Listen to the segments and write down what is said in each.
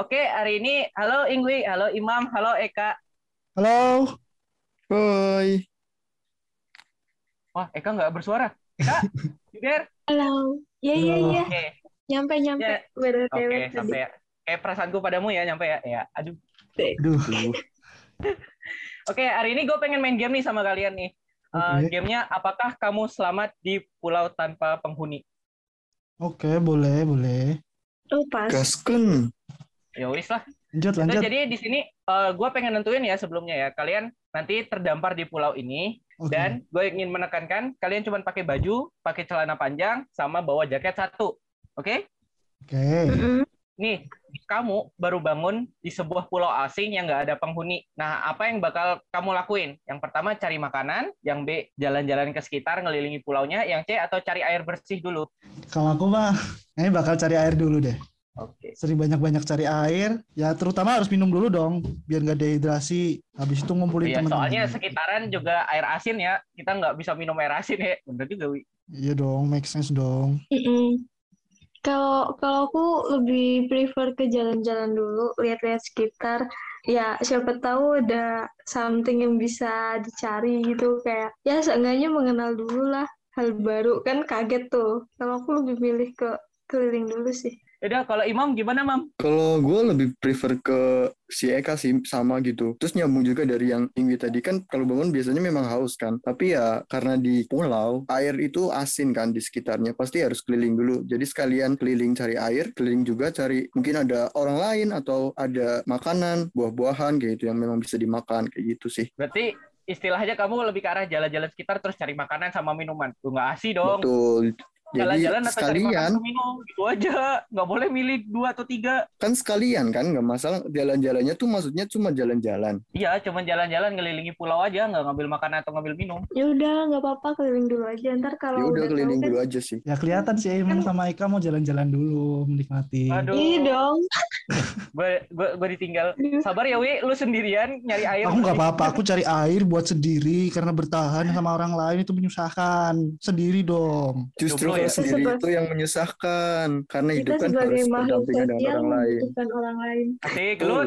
Oke, hari ini halo Ingwi, halo Imam, halo Eka. Halo. Hoi. Wah, Eka nggak bersuara. Eka, there? Halo. Iya, iya, iya. Oke, Nyampe, nyampe. Ya. BTW oke, tadi. sampai ya. Kayak perasaanku padamu ya, nyampe ya. Ya, aduh. Aduh. Oke, hari ini gue pengen main game nih sama kalian nih. Eh, Oke. gamenya apakah kamu selamat di pulau tanpa penghuni? Oke, boleh, boleh. Oh, pas. Gasken. Ya wis lah. Lanjut, Itu lanjut. jadi di sini gue pengen nentuin ya sebelumnya ya. Kalian nanti terdampar di pulau ini Oke. dan gue ingin menekankan kalian cuma pakai baju, pakai celana panjang, sama bawa jaket satu. Oke? Oke. Mm-mm. Nih, kamu baru bangun di sebuah pulau asing yang nggak ada penghuni. Nah, apa yang bakal kamu lakuin? Yang pertama cari makanan, yang B jalan-jalan ke sekitar ngelilingi pulaunya, yang C atau cari air bersih dulu. Kalau aku mah, ini bakal cari air dulu deh. Oke. Sering banyak-banyak cari air. Ya, terutama harus minum dulu dong, biar nggak dehidrasi. Habis itu ngumpulin Iya, teman-teman. soalnya sekitaran juga air asin ya. Kita nggak bisa minum air asin ya. Bener juga, Wi. Iya dong, make sense dong. Kalau kalau aku lebih prefer ke jalan-jalan dulu, lihat-lihat sekitar. Ya, siapa tahu ada something yang bisa dicari gitu kayak ya seenggaknya mengenal dulu lah hal baru kan kaget tuh. Kalau aku lebih milih ke keliling dulu sih. Yaudah, kalau Imam gimana, Mam? Kalau gue lebih prefer ke si Eka sih sama gitu. Terus nyambung juga dari yang Ingwi tadi kan kalau bangun biasanya memang haus kan. Tapi ya karena di pulau air itu asin kan di sekitarnya. Pasti harus keliling dulu. Jadi sekalian keliling cari air, keliling juga cari mungkin ada orang lain atau ada makanan, buah-buahan kayak gitu yang memang bisa dimakan kayak gitu sih. Berarti istilahnya kamu lebih ke arah jalan-jalan sekitar terus cari makanan sama minuman. Tuh nggak asih dong. Betul. Jadi Jalan-jalan atau cari makan sekalian atau minum. Gitu aja. Nggak boleh milih dua atau tiga. kan sekalian kan nggak masalah jalan-jalannya tuh maksudnya cuma jalan-jalan. Iya, cuma jalan-jalan ngelilingi pulau aja. Nggak ngambil makanan atau ngambil minum. Ya udah, nggak apa-apa keliling dulu aja. Ntar Ya kalau udah udah keliling kan, dulu aja sih. Ya kelihatan sih Imam sama Eka mau jalan-jalan dulu, menikmati. Aduh. Iya dong. Gue ditinggal. Sabar ya, Wi. Lu sendirian nyari air. Aku nggak apa-apa, aku cari air buat sendiri karena bertahan sama orang lain itu menyusahkan. Sendiri dong. Justru Jomblo ya? kalau sendiri itu yang menyusahkan karena Kita hidup kan harus berdampingan dengan orang lain. orang lain. Asik, lu.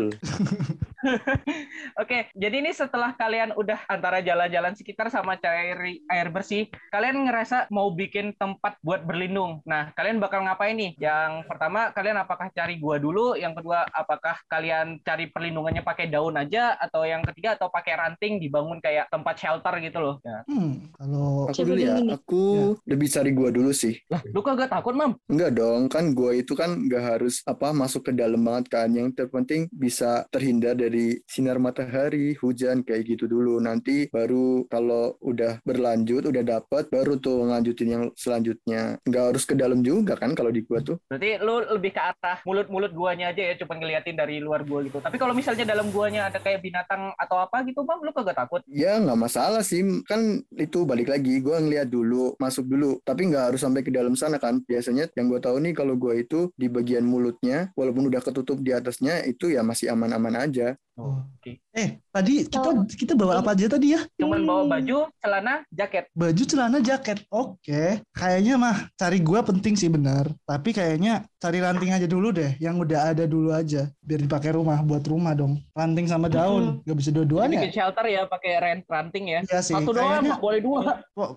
Oke, jadi ini setelah kalian udah antara jalan-jalan sekitar sama cari air bersih, kalian ngerasa mau bikin tempat buat berlindung. Nah, kalian bakal ngapain nih? Yang pertama, kalian apakah cari gua dulu? Yang kedua, apakah kalian cari perlindungannya pakai daun aja? Atau yang ketiga, atau pakai ranting dibangun kayak tempat shelter gitu loh? Ya. Hmm, kalau Aku dulu ya, aku lebih cari gua dulu sih. Lah, lu kagak takut, Mam? Enggak dong, kan gua itu kan nggak harus apa masuk ke dalam banget kan. Yang terpenting bisa terhindar dari sinar matahari, hujan kayak gitu dulu. Nanti baru kalau udah berlanjut, udah dapet, baru tuh ngelanjutin yang selanjutnya. Nggak harus ke dalam juga kan kalau di gua tuh. Berarti lu lebih ke arah mulut-mulut guanya aja ya, cuma ngeliatin dari luar gua gitu. Tapi kalau misalnya dalam guanya ada kayak binatang atau apa gitu, Mam, lu kagak takut? Ya nggak masalah sih, kan itu balik lagi. Gua ngeliat dulu, masuk dulu. Tapi nggak harus sampai ke dalam sana kan. Biasanya yang gua tahu nih kalau gua itu di bagian mulutnya, walaupun udah ketutup di atasnya, itu ya masih aman-aman aja. Oh. Oke. eh tadi kita kita bawa apa aja tadi ya? Cuman bawa baju, celana, jaket. Baju, celana, jaket. Oke, kayaknya mah cari gua penting sih benar. Tapi kayaknya cari ranting aja dulu deh, yang udah ada dulu aja, biar dipakai rumah buat rumah dong. Ranting sama daun, nggak bisa dua-duaan ya? bikin shelter ya pakai rent ranting ya. Iya sih. Satu doang, kayaknya nggak boleh dua.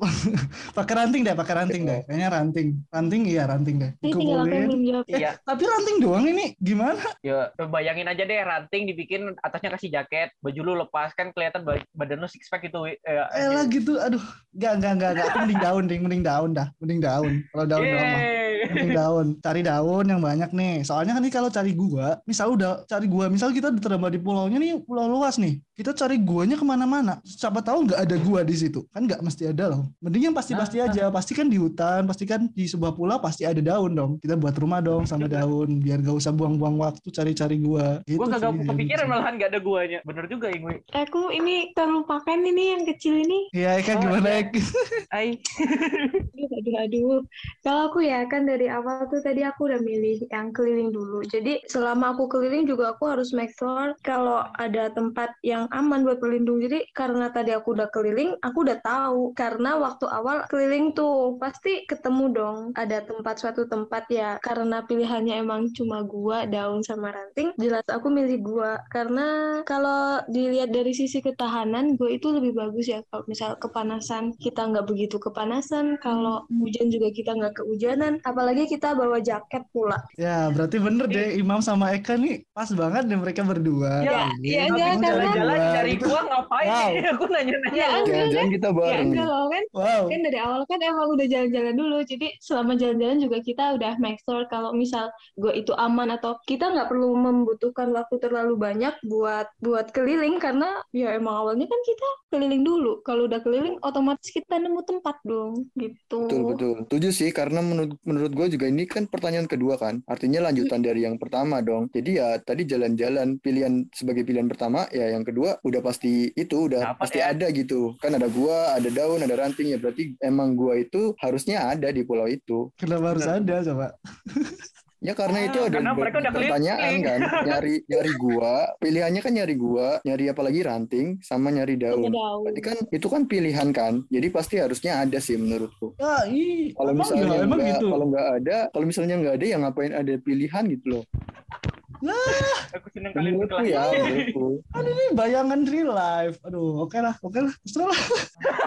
pakai ranting deh, pakai ranting deh. Kayaknya ranting. Ranting iya ranting deh. Dikumpulin. ya. Iya, Tapi ranting doang ini gimana? ya bayangin aja deh ranting dibikin atasnya kasih jaket, baju lu lepas kan kelihatan ba- badan lu six pack gitu. Eh, Eh lah gitu, aduh, nggak nggak nggak. Aku mending daun, ding, mending daun dah, mending daun. Kalau daun doang mah. Mending daun, cari daun yang banyak nih. Soalnya kan nih kalau cari gua, misal udah cari gua, misal kita terdapat di pulaunya nih, pulau luas nih. Kita cari guanya ke mana-mana. Siapa tahu nggak ada gua di situ, kan nggak mesti ada loh. Mending yang pasti-pasti aja. Pasti kan di hutan, pasti kan di sebuah pulau pasti ada daun dong. Kita buat rumah dong sama daun, biar gak usah buang-buang waktu cari-cari gua. Gitu Gua kagak sih, kepikiran malahan gak ada guanya. Bener juga Ingwi. Aku ini terlupakan ini yang kecil ini. Iya, Eka Oh, gimana. Ek? Aduh, aduh, aduh. Kalau aku ya kan dari awal tuh tadi aku udah milih yang keliling dulu. Jadi selama aku keliling juga aku harus make sure kalau ada tempat yang aman buat berlindung. Jadi karena tadi aku udah keliling, aku udah tahu. Karena waktu awal keliling tuh pasti ketemu dong ada tempat suatu tempat ya. Karena pilihannya emang cuma gua, daun sama ranting. Jelas aku milih gua karena kalau dilihat dari sisi ketahanan, gua itu lebih bagus ya. Kalau misal kepanasan kita nggak begitu kepanasan. Kalau kalau hujan juga kita nggak kehujanan apalagi kita bawa jaket pula Ya, berarti bener deh Imam sama Eka nih pas banget deh mereka berdua. Ya, ya, Ini enggak, Imam karena- Jalan-jalan cari gua ngapain? Wow. Aku nanya-nanya. ya enggak Jangan-jangan kita ya bareng. enggak loh kan Wow. kan dari awal kan emang udah jalan-jalan dulu jadi selama jalan-jalan juga kita udah make sure kalau misal gue itu aman atau kita nggak perlu membutuhkan waktu terlalu banyak buat buat keliling karena ya emang awalnya kan kita keliling dulu kalau udah keliling otomatis kita nemu tempat dong gitu Betul betul. Setuju sih karena menurut menurut gue juga ini kan pertanyaan kedua kan. Artinya lanjutan dari yang pertama dong. Jadi ya tadi jalan-jalan pilihan sebagai pilihan pertama ya yang kedua udah pasti itu udah Dapat pasti ya. ada gitu. Kan ada gua, ada daun, ada ranting ya berarti emang gua itu harusnya ada di pulau itu. Kenapa harus ada coba? Ya karena Ah, itu ada karena mereka udah pertanyaan keliling. kan. Nyari nyari gua, pilihannya kan nyari gua, nyari apalagi ranting sama nyari daun. daun. Berarti kan itu kan pilihan kan. Jadi pasti harusnya ada sih menurutku. Ya, ih, Kalau misalnya ya, emang nggak, gitu. kalau nggak ada, kalau misalnya nggak ada, ya ngapain ada pilihan gitu loh. Aku seneng kalian Menurutku ya, menurutku. Ini bayangan real life. Aduh, oke lah, oke lah. Terserah lah.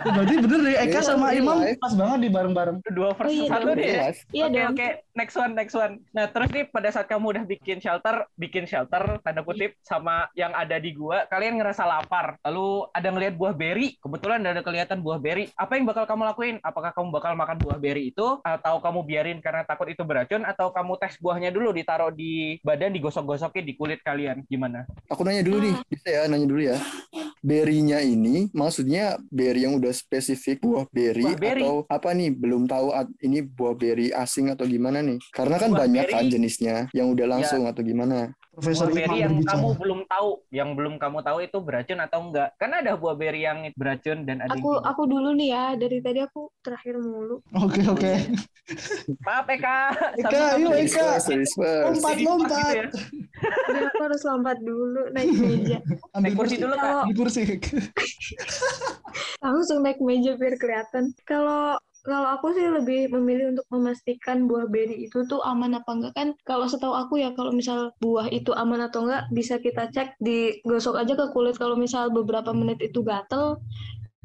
Berarti bener deh, Eka Iya, sama Imam pas banget di bareng-bareng. Dua versus Oh, iya satu dong. nih ya. Jelas. iya Oke oke, next one next one. Nah terus nih pada saat kamu udah bikin shelter, bikin shelter tanda kutip sama yang ada di gua, kalian ngerasa lapar. Lalu ada ngelihat buah beri, kebetulan ada kelihatan buah beri. Apa yang bakal kamu lakuin? Apakah kamu bakal makan buah beri itu, atau kamu biarin karena takut itu beracun, atau kamu tes buahnya dulu ditaruh di badan, digosok-gosokin di kulit kalian? Gimana? Aku nanya dulu nih, bisa ya nanya dulu ya. Berinya ini maksudnya beri yang udah spesifik buah beri, Buah beri. atau apa nih? Belum tahu ini buah beri asing atau gimana nih? Karena kan Buah banyak kan jenisnya yang udah langsung atau gimana. Profesor buah yang berbicara. kamu belum tahu, yang belum kamu tahu itu beracun atau enggak? Kan ada buah beri yang beracun dan ada aku aku dulu nih ya dari tadi aku terakhir mulu Oke, oke. Maaf Eka. Eka, Sampai yuk, Eka. Lompat, lompat. gitu ya. Aku harus lompat dulu naik meja Ambil Naik kursi dulu, Kak. Kalau- Ambil kursi. langsung naik meja biar kelihatan. Kalau kalau aku sih lebih memilih untuk memastikan buah beri itu tuh aman apa enggak. Kan kalau setahu aku ya kalau misal buah itu aman atau enggak bisa kita cek digosok aja ke kulit. Kalau misal beberapa menit itu gatel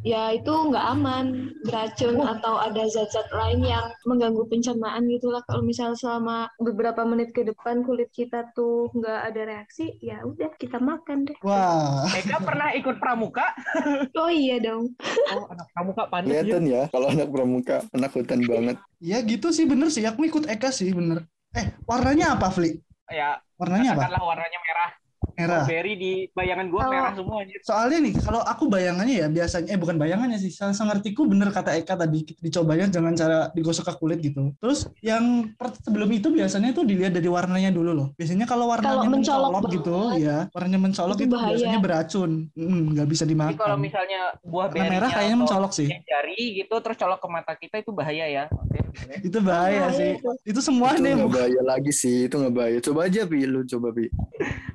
ya itu nggak aman beracun atau ada zat-zat lain yang mengganggu pencernaan gitulah kalau misal selama beberapa menit ke depan kulit kita tuh nggak ada reaksi ya udah kita makan deh Wah, Eka pernah ikut pramuka? oh iya dong Oh, anak pramuka panas ya. Kelihatan ya kalau anak pramuka, anak hutan banget. ya gitu sih bener sih. Aku ikut Eka sih bener. Eh, warnanya apa, Fli? Ya, Warnanya apa? warnanya merah. Merah. Berry di bayangan gua Kalau- merah semua anjir. Soalnya nih, kalau aku bayangannya ya biasanya, eh bukan bayangannya sih, saya ngertiku bener kata Eka tadi, dicobanya dengan cara digosok ke kulit gitu. Terus yang sebelum itu biasanya tuh dilihat dari warnanya dulu loh. Biasanya kalau warnanya Kalau mencolok mencolok gitu, ya warnanya mencolok itu itu, bahaya. biasanya beracun, Mm, nggak bisa Jadi dimakan. kalau misalnya buah berinya merah kayaknya mencolok sih. jari gitu terus colok ke mata kita itu bahaya ya. Itu bahaya Bahaya sih. itu. Itu semua Itu nih. bahaya lagi sih, itu nggak bahaya. Coba aja Pi, lu coba Pi.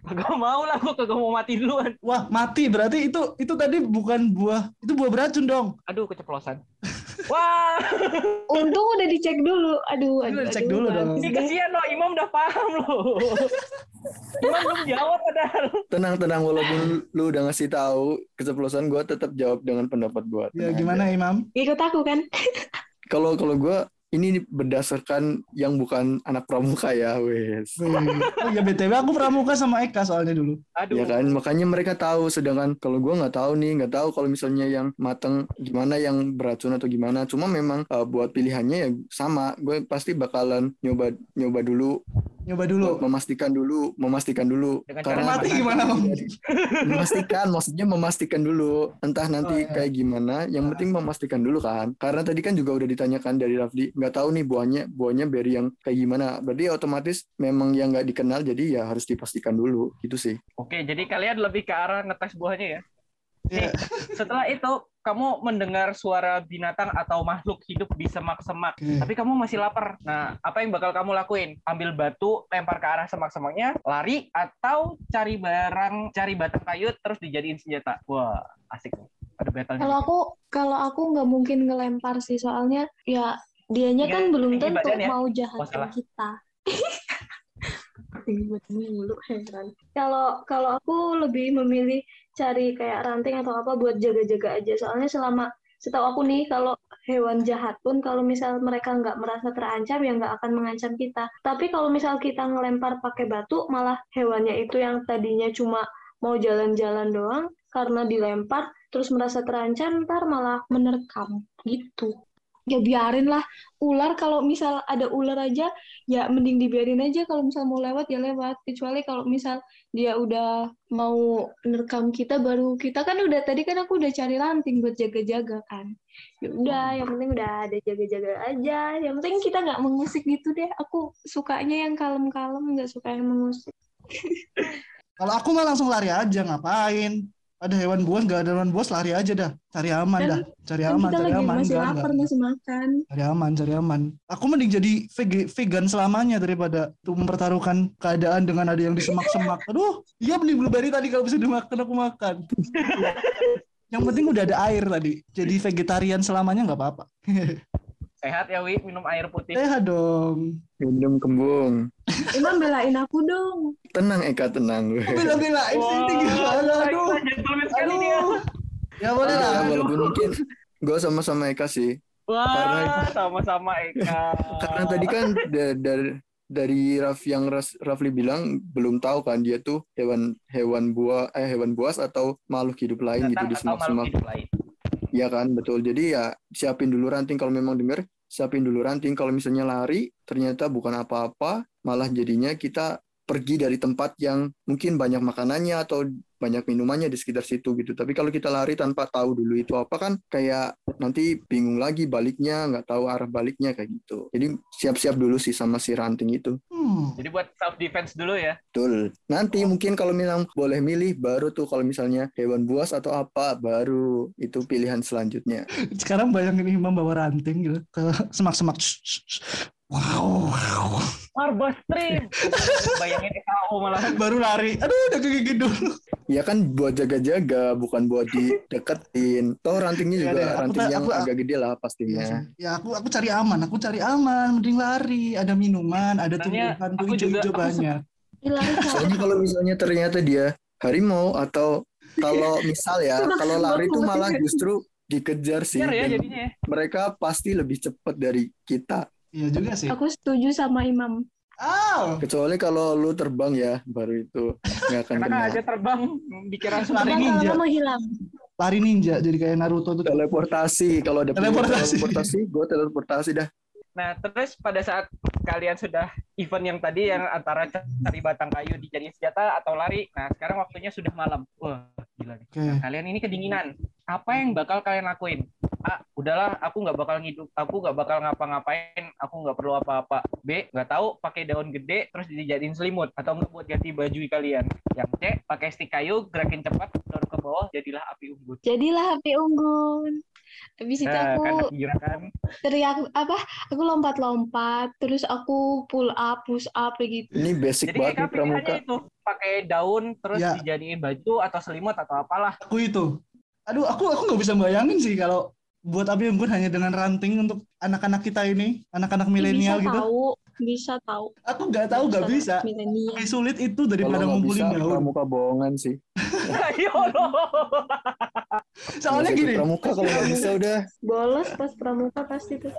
Gak mau lah gua kagak mau mati duluan. Wah, mati berarti itu itu tadi bukan buah, itu buah beracun dong. Aduh keceplosan. Wah, Untung udah dicek dulu. Aduh, aduh, udah dicek aduh, dulu dong. ini kesian loh Imam udah paham loh. Imam belum jawab padahal. Tenang tenang walaupun lu udah ngasih tahu keceplosan gua tetap jawab dengan pendapat gua. Ya gimana aja. Imam? Ikut aku kan? Kalau kalau gua ini berdasarkan yang bukan anak pramuka ya, wes. Wih. Oh ya BTW aku pramuka sama Eka soalnya dulu. Aduh. Ya kan, makanya mereka tahu. Sedangkan kalau gua nggak tahu nih, nggak tahu kalau misalnya yang mateng gimana, yang beracun atau gimana. Cuma memang eh, buat pilihannya ya sama. Gue pasti bakalan nyoba nyoba dulu, Nyoba dulu. memastikan dulu, memastikan dulu. Dengan Cara Karena mati makan. gimana, Om? memastikan, maksudnya memastikan dulu. Entah nanti Oh, iya. kayak gimana. Yang penting memastikan dulu kan. Karena tadi kan juga udah ditanyakan dari Rafli, nggak tahu nih buahnya buahnya berry yang kayak gimana. Berarti ya otomatis memang yang nggak dikenal, jadi ya harus dipastikan dulu. Gitu sih. Oke, jadi kalian lebih ke arah ngetes buahnya ya. Iya. Setelah itu kamu mendengar suara binatang atau makhluk hidup di semak-semak, Oke. tapi kamu masih lapar. Nah, apa yang bakal kamu lakuin? Ambil batu, lempar ke arah semak-semaknya, lari atau cari barang, cari batang kayu terus dijadiin senjata. Wah, asik nih. Ada battle Kalau aku kalau aku nggak mungkin ngelempar sih soalnya ya dianya Tinggal kan belum tentu ya? mau Oh, jahatin salah. kita. Tinggi mulu heran. Kalau kalau aku lebih memilih cari kayak ranting atau apa buat jaga-jaga aja. Soalnya selama setahu aku nih kalau hewan jahat pun kalau misal mereka nggak merasa terancam ya nggak akan mengancam kita. Tapi kalau misal kita ngelempar pakai batu malah hewannya itu yang tadinya cuma mau jalan-jalan doang karena dilempar terus merasa terancam ntar malah menerkam gitu. Ya biarin lah ular kalau misal ada ular aja ya mending dibiarin aja kalau misal mau lewat ya lewat. Kecuali kalau misal dia udah mau menerkam kita baru kita kan udah tadi kan aku udah cari ranting buat jaga-jaga kan. Ya udah yang penting udah ada jaga-jaga aja. Yang penting kita nggak mengusik gitu deh. Aku sukanya yang kalem-kalem nggak suka yang mengusik. Kalau aku mah langsung lari aja, ngapain? Ada hewan buas, nggak ada hewan buas, lari aja dah. Cari aman Kan- dah. Cari kan aman, kita cari lagi aman. masih Nggak, lapar nggak. masih makan Cari aman, cari aman. Aku mending jadi veg- vegan selamanya daripada tuh mempertaruhkan keadaan dengan ada yang di semak-semak. Aduh, iya beli blueberry tadi kalau bisa dimakan aku makan. yang penting udah ada air tadi. Jadi vegetarian selamanya nggak apa-apa. Sehat ya, Wi, minum air putih. Sehat dong. Minum kembung. Imam belain aku dong Tenang Eka, tenang. Bela-belain sih ini gimana? Aduh. dia. Aduh. Ya boleh Ya, lah. walaupun mungkin gue sama-sama Eka sih. Wah, Karena- sama-sama Eka. Karena tadi kan da- dari dari Raf yang Rafli bilang belum tahu kan dia tuh hewan hewan buah eh hewan buas atau makhluk hidup lain gitu Binatang di semak-semak. Iya kan, betul. Jadi ya siapin dulu ranting kalau memang denger, siapin dulu ranting kalau misalnya lari ternyata bukan apa-apa, malah jadinya kita pergi dari tempat yang mungkin banyak makanannya atau banyak minumannya di sekitar situ gitu. Tapi kalau kita lari tanpa tahu dulu itu apa kan kayak nanti bingung lagi baliknya, nggak tahu arah baliknya kayak gitu. Jadi siap-siap dulu sih sama si ranting itu. Hmm. Jadi buat self defense dulu ya. Betul. Nanti mungkin kalau memang boleh milih baru tuh kalau misalnya hewan buas atau apa baru itu pilihan selanjutnya. Sekarang bayangin Imam bawa ranting gitu ke semak-semak. Wow. Marba stream. Bayangin aku malah. Baru lari. Aduh, udah kegigit dulu. Ya kan buat jaga-jaga, bukan buat dideketin. Toh rantingnya Ya juga aku ranting tak- yang aku- agak gede lah Iya pastinya. Ya aku aku cari aman, aku cari aman, mending lari, ada minuman, ada tumbuhan tuh aku juga- hijau-hijau aku banyak. hilang Soalnya kalau misalnya ternyata dia harimau atau kalau misal ya, kalau lari itu malah justru dikejar sih. Ya jadinya. ya. mereka pasti lebih cepat dari kita. Iya juga sih. aku setuju sama Imam Oh, Kecuali kalau lu terbang ya, baru itu nggak akan Karena kena. aja terbang dikira Lari ninja. lama hilang lari ninja jadi kayak Naruto tuh. Teleportasi, kalau ada Teleportasi. teleportasi, gue teleportasi dah. Nah, terus pada saat kalian sudah event yang tadi yang antara cari batang kayu dijadiin senjata atau lari, nah sekarang waktunya sudah malam. Wah, gila nih. Oke. Nah, kalian ini kedinginan. Apa yang bakal kalian lakuin? A, udahlah, aku nggak bakal ngidup, aku nggak bakal ngapa-ngapain, aku nggak perlu apa-apa. B, nggak tahu, pakai daun gede terus dijadiin selimut atau nggak buat ganti baju kalian. Yang C, pakai stik kayu, gerakin cepat, dorong ke bawah, jadilah api unggun. jadilah HP unggun habis itu Nah, aku kan kan? teriak apa aku lompat-lompat terus aku pull up push up gitu Ini basic Jadi banget nih pramuka. itu pakai daun terus Ya. dijadiin baju atau selimut atau apalah. Aku itu. Aduh, aku aku nggak bisa bayangin sih kalau buat api unggun hanya dengan ranting untuk anak-anak kita ini, anak-anak milenial bisa gitu. tahu bisa tahu Aku nggak tahu nggak bisa. Lebih sulit itu Kalau daripada nggak ngumpulin bisa, daun. pramuka bohongan sih. Allah. Soalnya gini, ikut Pramuka kalau nggak bisa udah. bolos pas pramuka pasti tuh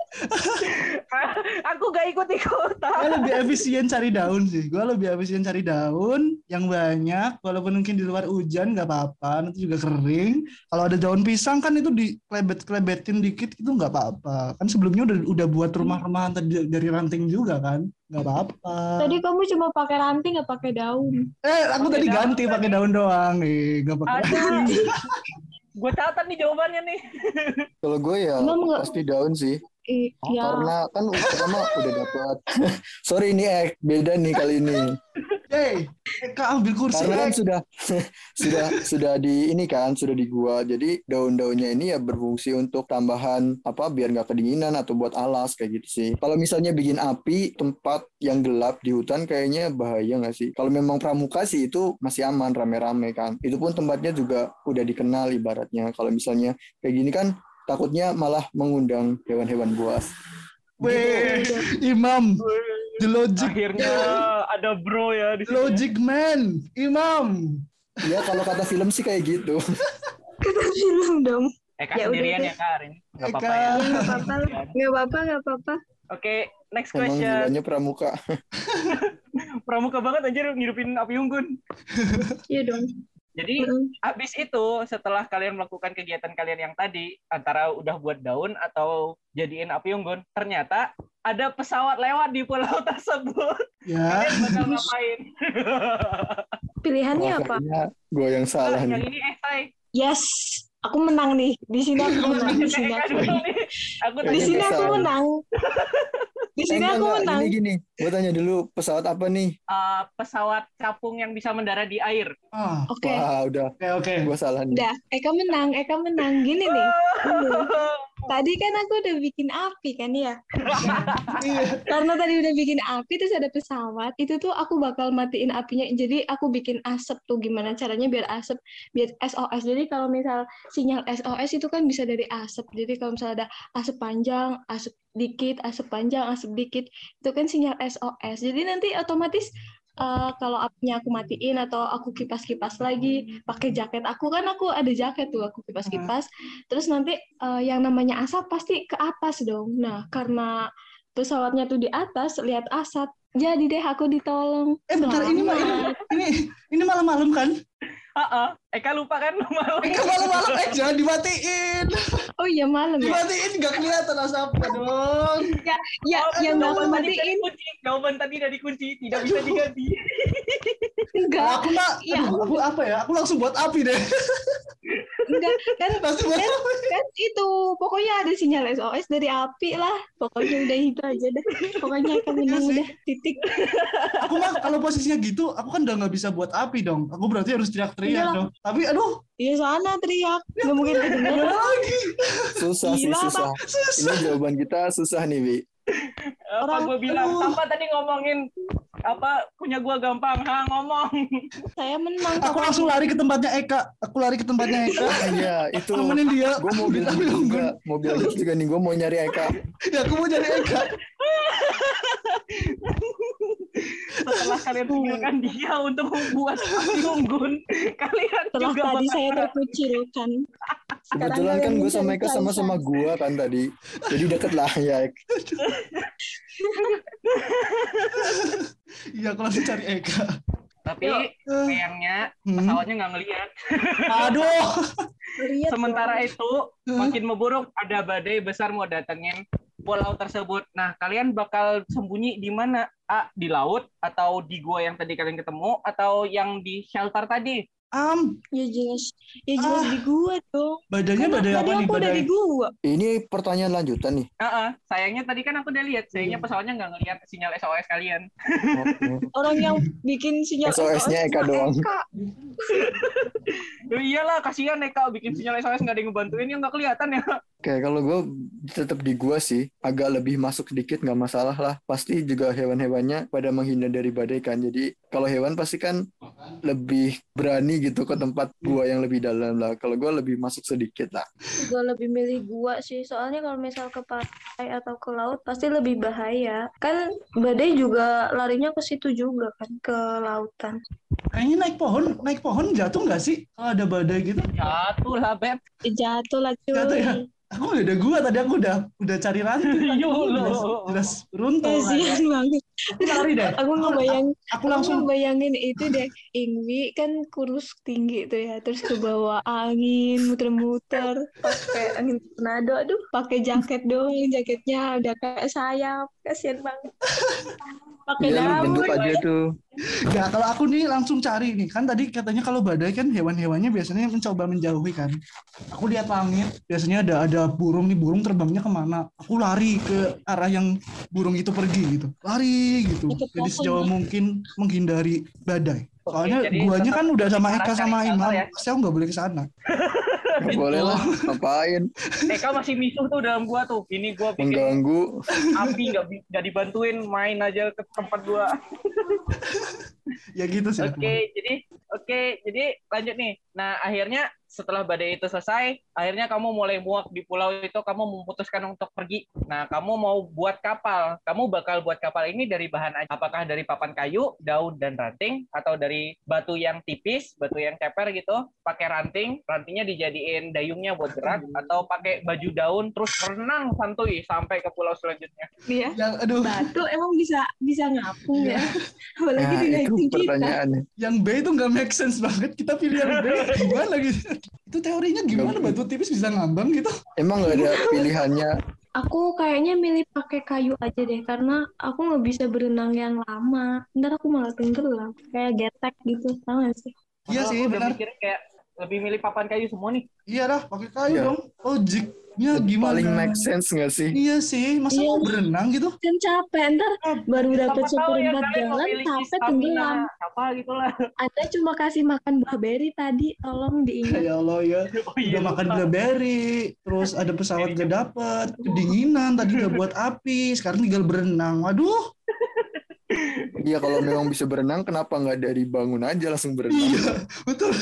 Aku gak ikut-ikutan. gue lebih efisien cari daun sih. Gue lebih efisien cari daun yang banyak, walaupun mungkin di luar hujan nggak apa-apa, nanti juga kering. Kalau ada daun pisang kan itu diklebet-klebetin dikit itu nggak apa-apa. Kan sebelumnya udah udah buat rumah-rumahan dari ranting juga kan, nggak apa-apa. tadi kamu cuma pakai ranting nggak pakai daun Eh, aku Pakai tadi daun ganti pakai daun doang nih, nggak pakai. Ada. Gue catat nih jawabannya nih. Kalau gue ya Emang nggak- pasti daun sih. I- ya Karena kan pertama udah dapat. Sorry ini eh beda nih kali ini. Hey, Eka ambil kursi. Karena kan sudah sudah sudah di ini kan sudah di gua. Jadi daun-daunnya ini ya berfungsi untuk tambahan apa biar nggak kedinginan atau buat alas kayak gitu sih. Kalau misalnya bikin api tempat yang gelap di hutan kayaknya bahaya nggak sih? Kalau memang pramuka sih itu masih aman rame-rame kan. Itu pun tempatnya juga udah dikenal ibaratnya. Kalau misalnya kayak gini kan takutnya malah mengundang hewan-hewan buas. Weh, Imam. The logic. Akhirnya ada bro ya di sini. Logic man. Imam. Ya kalau kata film sih kayak gitu. Kata film dong. Eka Ya udah sendirian deh. ya Kak hari ini. Nggak Eka. apa-apa ya. Ya nggak apa-apa lah. Nggak apa-apa, nggak apa-apa. Oke, next Emang question. gilanya pramuka. Pramuka banget anjir ngidupin api unggun. Iya dong. Jadi Mm-mm. habis itu setelah kalian melakukan kegiatan kalian yang tadi antara udah buat daun atau jadiin api unggun, ternyata ada pesawat lewat di pulau tersebut. Ya. Kalian bakal ngapain? Pilihannya Wah, apa? gue yang salah yang nih. ini eh. Yes, aku menang nih. Di sini aku menang. Di sini aku Di sini menang. Di sini Enggak, aku enggak. menang. Gini gini, gue tanya dulu pesawat apa nih? uh, pesawat capung yang bisa mendarat di air. Ah, Oke, Wah udah, Oke, oke. gue salah nih. udah. Eka menang, Eka menang. Gini nih. Gini. Tadi kan aku udah bikin api kan ya. Iya. Karena tadi udah bikin api terus ada pesawat, itu tuh aku bakal matiin apinya. Jadi aku bikin asap tuh gimana caranya biar asap biar SOS. Jadi kalau misal sinyal SOS itu kan bisa dari asap. Jadi kalau misalnya ada asap panjang, asap dikit, asap panjang, asap dikit, itu kan sinyal SOS. Jadi nanti otomatis eh, kalau apinya aku matiin atau aku kipas-kipas lagi pakai jaket aku kan aku ada jaket tuh aku kipas-kipas terus nanti eh, yang namanya asap pasti ke atas dong nah karena pesawatnya tuh di atas lihat asap jadi deh aku ditolong Eh bentar, ini ma- Selamat. ini ini malam-malam kan? Heeh. Eka lupa kan malam. Eh malam-malam eh jangan dimatiin. oh iya malam ya Dimatiin nggak kelihatan asapnya dong. ya Oh, yang nggak aku jawaban tadi dari matiin kunci. Jawaban tadi dari kunci tidak bisa diganti. enggak Aku mah, Iya. aduh, aku apa ya? Aku langsung buat api deh. enggak kan Langsung buat kan, api. kan itu pokoknya ada sinyal SOS dari api lah pokoknya udah itu aja deh pokoknya aku menang Iya udah titik Aku mah kalau posisinya gitu, aku kan udah nggak bisa buat api dong. Aku berarti harus teriak-teriak Iyalah. dong. Tapi aduh, ya sana teriak nggak mungkin kedengeran lagi? Susah sih, Gila, susah. Susah. Ini jawaban kita susah nih, Bi. Apa Orang- gue bilang? Apa tadi ngomongin apa punya gua gampang? Ha ngomong. saya menang Aku langsung lari ke tempatnya Eka. Aku lari ke tempatnya Eka. Iya, itu. Temenin dia. Gue mau bilang gitu juga. Mau bilang gitu juga nih. Gue mau nyari Eka. Ya aku mau jadi Eka. Setelah kalian tinggalkan dia untuk membuat api unggun, kalian setelah juga tadi bakal saya terkucilkan Sekarang Kebetulan kan gue sama Eka sama-sama gua kan tadi. Jadi deket lah ya. Iya aku langsung cari Eka. Tapi sayangnya hmm. pesawatnya nggak ngeliat. Aduh. Sementara itu makin memburuk, ada badai besar mau datengin pulau tersebut. Nah, kalian bakal sembunyi di mana? A, di laut atau di gua yang tadi kalian ketemu atau yang di shelter tadi? Am, ya jelas ya jelas Ah. di gua dong badannya Kan badai tadi apa nih? Badai. di gua Ini pertanyaan lanjutan nih. Heeh, sayangnya tadi kan aku udah lihat, sayangnya Iya. pesawatnya nggak ngeliat sinyal SOS kalian. orang yang bikin sinyal SOS-nya Eka doang. Eka. Ya iyalah, kasihan Eka bikin sinyal SOS nggak ada yang ngebantuin, ya nggak kelihatan ya. Oke, kalau gue tetap di gua sih, agak lebih masuk sedikit nggak masalah lah. Pasti juga hewan-hewannya pada menghindar dari badai kan. Jadi kalau hewan pasti kan lebih berani gitu ke tempat gua yang lebih dalam lah. Kalau gua lebih masuk sedikit lah. Gua lebih milih gua sih soalnya kalau misal ke pantai atau ke laut pasti lebih bahaya kan badai juga larinya ke situ juga kan ke lautan Kayaknya naik pohon, naik pohon jatuh nggak sih? Kalau ada badai gitu. Jatuh lah, Beb. Jatuh lah cuy Jatuh ya? Aku ada gua tadi aku udah udah cari tadi. Yo, Aku jelas, lo. jelas runtuh. kasihan banget Aku lari deh. aku ngebayang Aku aku langsung ngebayangin itu deh Ingwi kan kurus tinggi tuh ya terus ke bawah angin muter-muter pakai angin tornado aduh pakai jaket doang jaketnya udah kayak sayap kasihan banget pakai Iya, daun bentuk aja tuh. Ya kalau aku nih langsung cari nih kan tadi katanya kalau badai kan hewan-hewannya biasanya mencoba menjauhi kan. Aku lihat langit biasanya ada ada burung nih burung terbangnya ke mana. Aku lari ke arah yang burung itu pergi gitu. Lari gitu. Jadi sejauh mungkin menghindari badai. Oke, Soalnya jadi guanya kan udah sama Eka sama Imam. ya. Saya nggak boleh ke sana. Boleh lah, ngapain? Eka masih misuh tuh dalam gua tuh. Ini gua bikin Mengganggu. api nggak nggak dibantuin main aja ke tempat gua. Ya gitu sih. Oke, aku. jadi oke, jadi lanjut nih. Nah, akhirnya setelah badai itu selesai, akhirnya kamu mulai muak di pulau itu, kamu memutuskan untuk pergi. Nah, kamu mau buat kapal. Kamu bakal buat kapal ini dari bahan apa? apakah dari papan kayu, daun dan ranting atau dari batu yang tipis, batu yang ceper gitu, pakai ranting, rantingnya dijadiin dayungnya buat gerak atau pakai baju daun terus renang santuy sampai ke pulau selanjutnya. Iya. Yang aduh, Batu emang bisa bisa ngapung ya. Apalagi Nah, itu dinaikin kita. pertanyaannya. yang B itu nggak make sense banget. Kita pilih yang B gimana gitu? Itu teorinya gimana Nggak- batu tipis bisa ngambang gitu? Emang nggak ada pilihannya Aku kayaknya milih pakai kayu aja deh karena aku nggak bisa berenang yang lama. Ntar aku malah tenggelam kayak getek gitu, tau gak sih? Iya sih benar. kayak lebih milih papan kayu semua nih. Iya dah, pakai kayu Iya. dong. Logiknya gimana? paling make sense nggak sih? Iya sih, masa Iya. mau berenang gitu? Kan capek, ntar baru dapet tahu ya kalian jalan capek tenggelam. apa gitu lah. Anda cuma kasih makan buah beri tadi, tolong diingat. Ya Allah ya. Oh iya, Udah makan lupa. blueberry, terus ada pesawat gak dapet, kedinginan, tadi udah buat api, sekarang tinggal berenang. Waduh, Iya kalau memang bisa berenang, kenapa nggak dari bangun aja langsung berenang? iya, betul.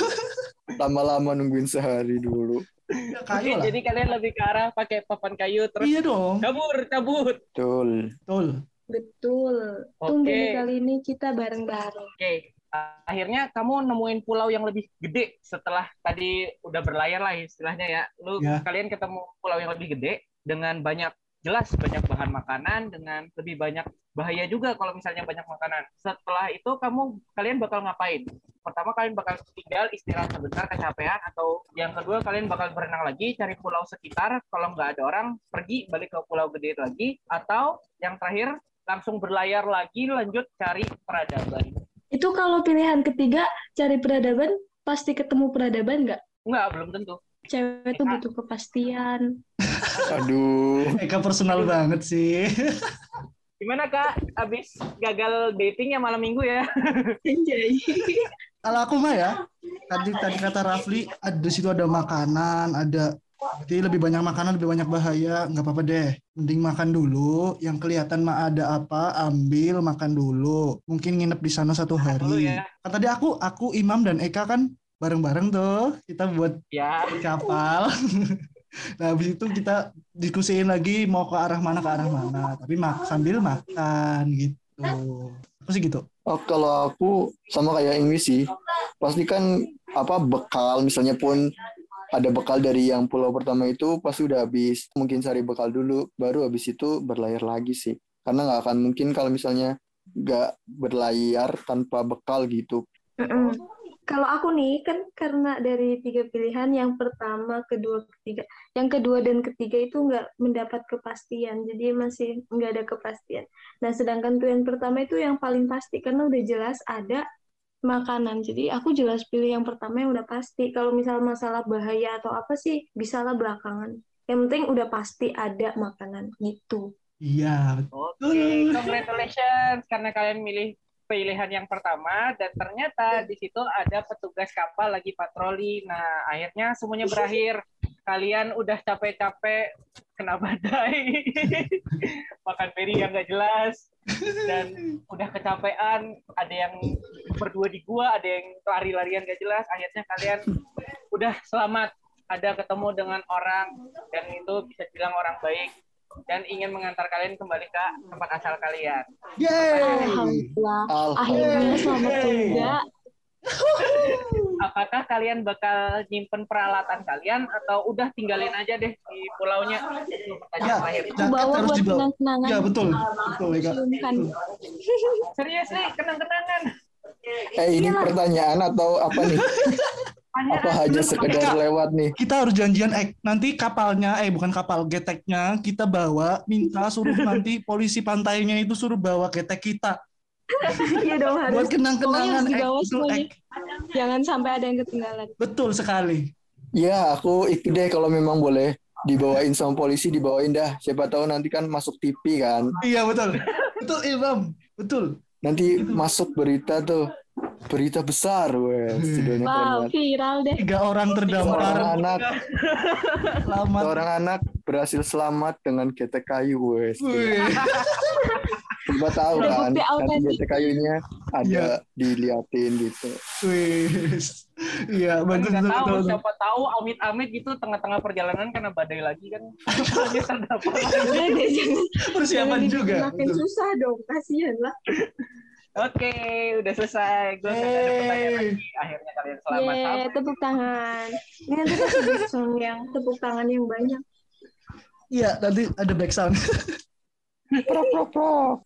Lama-lama nungguin sehari dulu. Ya, Oke, kayu lah. jadi kalian lebih ke arah pakai papan kayu terus Iya dong, kabur, kabur. Betul. betul. Betul. Oke. Tumben kali ini kita bareng-bareng. Oke, uh, akhirnya kamu nemuin pulau yang lebih gede setelah tadi udah berlayar lah istilahnya ya. Lu Ya. kalian ketemu pulau yang lebih gede dengan banyak jelas banyak bahan makanan dengan lebih banyak bahaya juga kalau misalnya banyak makanan. Setelah itu kamu kalian bakal ngapain? Pertama kalian bakal tinggal istirahat sebentar kecapean atau yang kedua kalian bakal berenang lagi cari pulau sekitar kalau nggak ada orang pergi balik ke pulau gede lagi atau yang terakhir langsung berlayar lagi lanjut cari peradaban. Itu kalau pilihan ketiga cari peradaban, pasti ketemu peradaban nggak? Enggak, belum tentu. Cewek tuh butuh kepastian. Aduh. Eka personal banget sih. Gimana Kak? Abis gagal dating ya malam minggu ya? Anjay. Kalau aku mah ya, tadi tadi kata Rafli, ada situ ada makanan, ada Berarti lebih banyak makanan, lebih banyak bahaya, nggak apa-apa deh. Mending makan dulu, yang kelihatan mah ada apa, ambil, makan dulu. Mungkin nginep di sana satu hari. ya. Kan tadi aku, aku Imam dan Eka kan bareng-bareng tuh, kita buat Ya, kapal. nah, habis itu kita diskusiin lagi mau ke arah mana ke arah mana, tapi mak sambil makan gitu. Aku sih gitu. Oh, kalau aku sama kayak Ingwi sih, pasti kan apa bekal misalnya pun ada bekal dari yang pulau pertama itu pasti udah habis. Mungkin cari bekal dulu, baru habis itu berlayar lagi sih. Karena nggak akan mungkin kalau misalnya nggak berlayar tanpa bekal gitu. Mm-mm. Kalau aku nih kan karena dari tiga pilihan yang pertama, kedua, ketiga, yang kedua dan ketiga itu nggak mendapat kepastian, jadi masih nggak ada kepastian. Nah sedangkan pilihan pertama itu yang paling pasti karena udah jelas ada makanan. Jadi aku jelas pilih yang pertama yang udah pasti. Kalau misal masalah bahaya atau apa sih bisalah belakangan. Yang penting udah pasti ada makanan gitu. Iya, oke. Congratulations karena kalian milih pilihan yang pertama dan ternyata di situ ada petugas kapal lagi patroli. Nah, akhirnya semuanya berakhir. Kalian udah capek-capek kena badai, makan beri yang nggak jelas, dan udah kecapean. Ada yang berdua di gua, ada yang lari-larian gak jelas. Akhirnya kalian udah selamat. Ada ketemu dengan orang dan itu bisa bilang orang baik dan ingin mengantar kalian kembali ke tempat asal kalian. Yeay! Alhamdulillah. Akhirnya Alhamdulillah. selamat juga. Apakah kalian bakal nyimpen peralatan kalian atau udah tinggalin aja deh di pulaunya? Ya, bawa harus buat dibawa. kenang-kenangan. Ya betul, betul Eka. Serius nih, kenang-kenangan. Eh ini pertanyaan atau apa nih? Apa hanya sekedar lewat nih? Kita harus janjian, eh nanti kapalnya, eh bukan kapal, geteknya kita bawa, minta suruh nanti polisi pantainya itu suruh bawa getek kita. Iya dong harus. Buat kenang-kenangan harus dibawa Ek, betul, semuanya. Ek. Jangan sampai ada yang ketinggalan. Betul sekali. Ya, aku ikut deh kalau memang boleh dibawain sama polisi, dibawain dah. Siapa tahu nanti kan masuk TV kan. Iya betul. Betul Ilham. Betul. Nanti masuk berita tuh. Berita besar, weh. Hmm. Keren Wow, viral deh. Tiga orang Seorang terdampar. anak, Selamat. seorang anak berhasil selamat dengan ketek kayu. Wih. Coba tahu Ada kan, nanti autentik. ketek kayunya ada Iya. diliatin gitu. Wih. Iya Kan bagus tahu betul. siapa tahu amit-amit gitu tengah-tengah perjalanan karena badai lagi kan Udah jangan. Persiapan juga. Makin susah dong, kasihan lah. Oke, udah selesai. Gue nggak ada pertanyaan Yeay. lagi. Akhirnya kalian selamat Yeay, sampai. tepuk tangan. Ini nanti sound yang tepuk tangan yang banyak. Iya nanti ada back sound. Prok, prok, prok.